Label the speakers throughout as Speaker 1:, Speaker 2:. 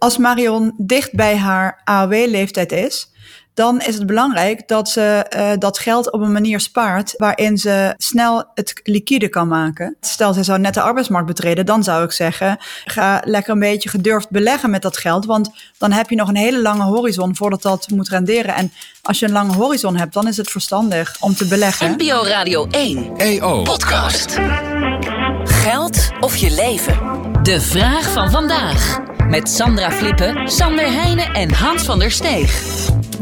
Speaker 1: als Marion dicht bij haar AOW-leeftijd is, dan is het belangrijk dat ze uh, dat geld op een manier spaart waarin ze snel het liquide kan maken. Stel, ze zou net de arbeidsmarkt betreden, dan zou ik zeggen: ga lekker een beetje gedurfd beleggen met dat geld, want dan heb je nog een hele lange horizon voordat dat moet renderen. En als je een lange horizon hebt, dan is het verstandig om te beleggen.
Speaker 2: NPO Radio 1 EO Podcast. Geld of je leven? De vraag van vandaag. Met Sandra Flippen, Sander Heijnen en Hans van der Steeg.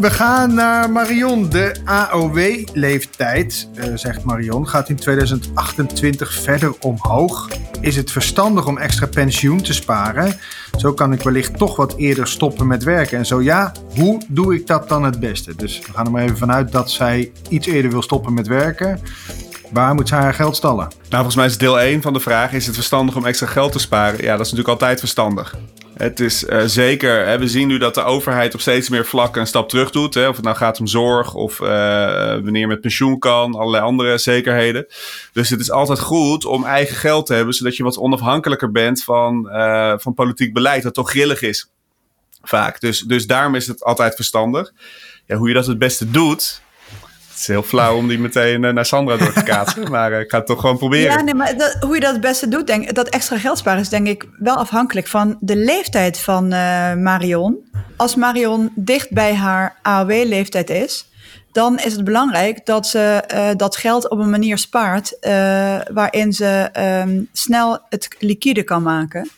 Speaker 3: We gaan naar Marion. De AOW-leeftijd, uh, zegt Marion, gaat in 2028 verder omhoog. Is het verstandig om extra pensioen te sparen? Zo kan ik wellicht toch wat eerder stoppen met werken. En zo ja, hoe doe ik dat dan het beste? Dus we gaan er maar even vanuit dat zij iets eerder wil stoppen met werken. Waar moet ze haar geld stallen? Nou,
Speaker 4: volgens mij is deel 1 van de vraag: is het verstandig om extra geld te sparen? Ja, dat is natuurlijk altijd verstandig. Het is uh, zeker, we zien nu dat de overheid op steeds meer vlakken een stap terug doet. Hè, of het nou gaat om zorg of uh, wanneer met pensioen kan, allerlei andere zekerheden. Dus het is altijd goed om eigen geld te hebben, zodat je wat onafhankelijker bent van, uh, van politiek beleid, dat toch grillig is. Vaak. Dus, dus daarom is het altijd verstandig. Ja, hoe je dat het beste doet, het is heel flauw om die meteen naar Sandra door te kaatsen. maar ik ga het toch gewoon proberen.
Speaker 1: Ja, nee, maar dat, hoe je dat het beste doet, denk dat extra geld sparen is denk ik wel afhankelijk van de leeftijd van uh, Marion. Als Marion dicht bij haar AOW-leeftijd is, dan is het belangrijk dat ze uh, dat geld op een manier spaart uh, waarin ze um, snel het liquide kan maken.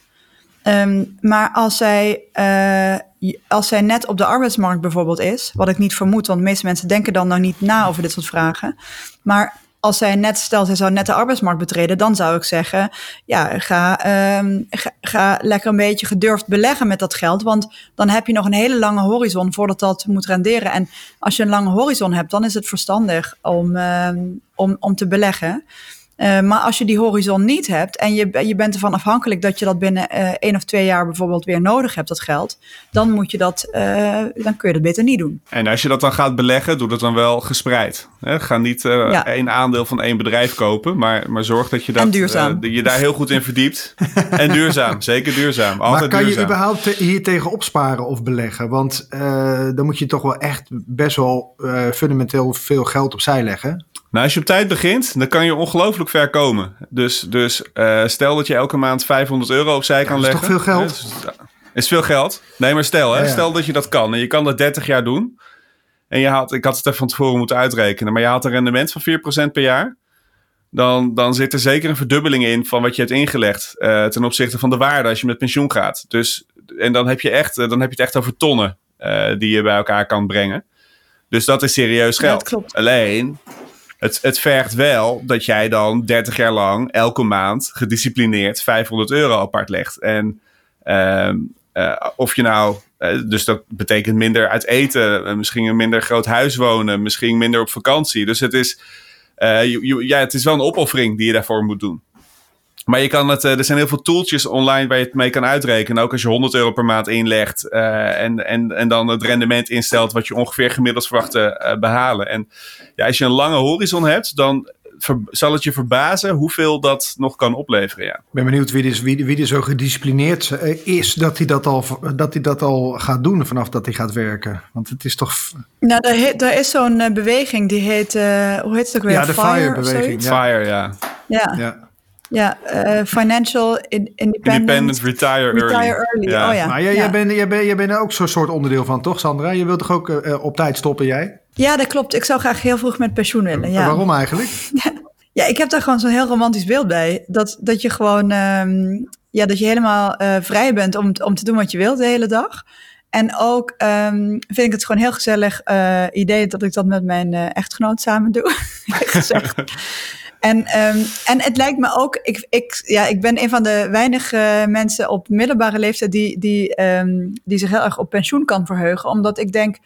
Speaker 1: Um, maar als zij, uh, als zij net op de arbeidsmarkt bijvoorbeeld is, wat ik niet vermoed, want de meeste mensen denken dan nog niet na over dit soort vragen. Maar als zij net, stel zij zou net de arbeidsmarkt betreden, dan zou ik zeggen, ja, ga, um, ga, ga, lekker een beetje gedurfd beleggen met dat geld, want dan heb je nog een hele lange horizon voordat dat moet renderen. En als je een lange horizon hebt, dan is het verstandig om, um, om, om te beleggen. Uh, maar als je die horizon niet hebt en je, je bent ervan afhankelijk dat je dat binnen uh, één of twee jaar bijvoorbeeld weer nodig hebt, dat geld, dan moet je dat, uh, dan kun je dat beter niet doen.
Speaker 4: En als je dat dan gaat beleggen, doe dat dan wel gespreid. Hè? Ga niet ja. één aandeel van één bedrijf kopen, maar, maar zorg dat je, dat, je daar heel goed in verdiept. en duurzaam, zeker duurzaam. Altijd
Speaker 3: maar kan
Speaker 4: duurzaam.
Speaker 3: je überhaupt hier tegen opsparen of beleggen? Want dan moet je toch wel echt best wel fundamenteel veel geld opzij leggen.
Speaker 4: Nou, als je op tijd begint, dan kan je ongelooflijk ver komen. Dus, dus uh, stel dat je elke maand 500 euro opzij kan leggen.
Speaker 3: Dat is toch veel geld?
Speaker 4: Is, is veel geld. Nee, maar stel, hè, ja, ja. stel dat je dat kan. En je kan dat 30 jaar doen. En je had, ik had het even van tevoren moeten uitrekenen. Maar je had een rendement van 4% per jaar. Dan, dan zit er zeker een verdubbeling in van wat je hebt ingelegd. Uh, ten opzichte van de waarde als je met pensioen gaat. Dus, en dan heb je, echt, dan heb je het echt over tonnen uh, die je bij elkaar kan brengen. Dus dat is serieus geld.
Speaker 1: Ja,
Speaker 4: Alleen, het, het vergt wel dat jij dan 30 jaar lang elke maand gedisciplineerd 500 euro apart legt. En uh, uh, of je nou, uh, dus dat betekent minder uit eten, misschien een minder groot huis wonen, misschien minder op vakantie. Dus het is, ja, het is wel een opoffering die je daarvoor moet doen. Maar je kan het, er zijn heel veel tooltjes online waar je het mee kan uitrekenen. Ook als je 100 euro per maand inlegt uh, en, en, en dan het rendement instelt wat je ongeveer gemiddeld verwacht te uh, behalen. En ja, als je een lange horizon hebt, dan ver, zal het je verbazen hoeveel dat nog kan opleveren. Ja.
Speaker 3: Ik ben benieuwd wie, dus, wie, wie er zo gedisciplineerd is dat hij dat, al, dat hij dat al gaat doen vanaf dat hij gaat werken. Want het is toch...
Speaker 1: Nou, er, he, er is zo'n beweging die heet, hoe heet het ook weer?
Speaker 3: Ja, de FIRE-beweging.
Speaker 4: Ja. FIRE, ja.
Speaker 1: Ja. ja. Ja, uh, Financial Independent,
Speaker 4: independent Retire,
Speaker 1: retire
Speaker 4: Early.
Speaker 1: early. Ja. Oh, ja.
Speaker 3: Maar jij,
Speaker 1: ja.
Speaker 3: jij, bent, jij, bent, jij bent er ook zo'n soort onderdeel van, toch Sandra? Je wilt toch ook uh, op tijd stoppen, jij?
Speaker 1: Ja, dat klopt. Ik zou graag heel vroeg met pensioen willen. Ja.
Speaker 3: Waarom eigenlijk?
Speaker 1: ja, ik heb daar gewoon zo'n heel romantisch beeld bij. Dat, dat je gewoon, um, ja, dat je helemaal uh, vrij bent om, om te doen wat je wilt de hele dag. En ook um, vind ik het gewoon heel gezellig uh, idee dat ik dat met mijn uh, echtgenoot samen doe. gezegd. En, um, en het lijkt me ook, ik, ik, ja, ik ben een van de weinige mensen op middelbare leeftijd die, die, um, die zich heel erg op pensioen kan verheugen. Omdat ik denk,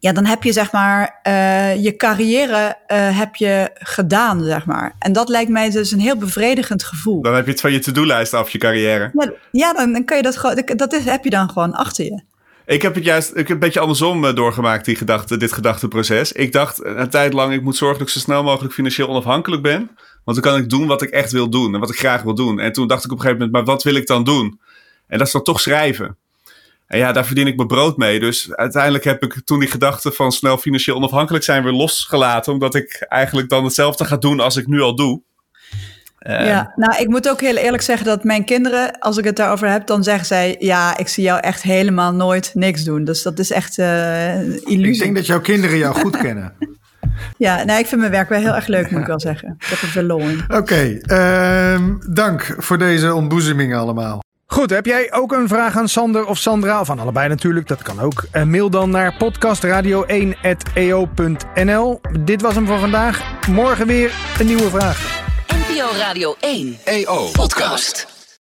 Speaker 1: ja, dan heb je zeg maar uh, je carrière uh, heb je gedaan, zeg maar. En dat lijkt mij dus een heel bevredigend gevoel.
Speaker 4: Dan heb je het van je to-do-lijst af, je carrière.
Speaker 1: Ja, ja dan, dan kan je dat gewoon, dat is, heb je dan gewoon achter je.
Speaker 4: Ik heb het juist ik heb een beetje andersom doorgemaakt, die gedachte, dit gedachteproces. Ik dacht een tijd lang, ik moet zorgen dat ik zo snel mogelijk financieel onafhankelijk ben. Want dan kan ik doen wat ik echt wil doen en wat ik graag wil doen. En toen dacht ik op een gegeven moment, maar wat wil ik dan doen? En dat is dan toch schrijven. En ja, daar verdien ik mijn brood mee. Dus uiteindelijk heb ik toen die gedachte van snel financieel onafhankelijk zijn weer losgelaten. Omdat ik eigenlijk dan hetzelfde ga doen als ik nu al doe.
Speaker 1: Uh, ja, nou, ik moet ook heel eerlijk zeggen dat mijn kinderen, als ik het daarover heb, dan zeggen zij: Ja, ik zie jou echt helemaal nooit niks doen. Dus dat is echt uh, illusie.
Speaker 3: Ik denk dat jouw kinderen jou goed kennen.
Speaker 1: Ja, nou, ik vind mijn werk wel heel erg leuk, moet ik wel zeggen. Ik heb er veel lol in.
Speaker 3: Oké, okay, uh, dank voor deze ontboezemingen allemaal. Goed, heb jij ook een vraag aan Sander of Sandra? Van allebei natuurlijk, dat kan ook. Uh, mail dan naar podcastradio1.eo.nl. Dit was hem voor vandaag. Morgen weer een nieuwe vraag.
Speaker 2: NPO Radio 1 EO Podcast.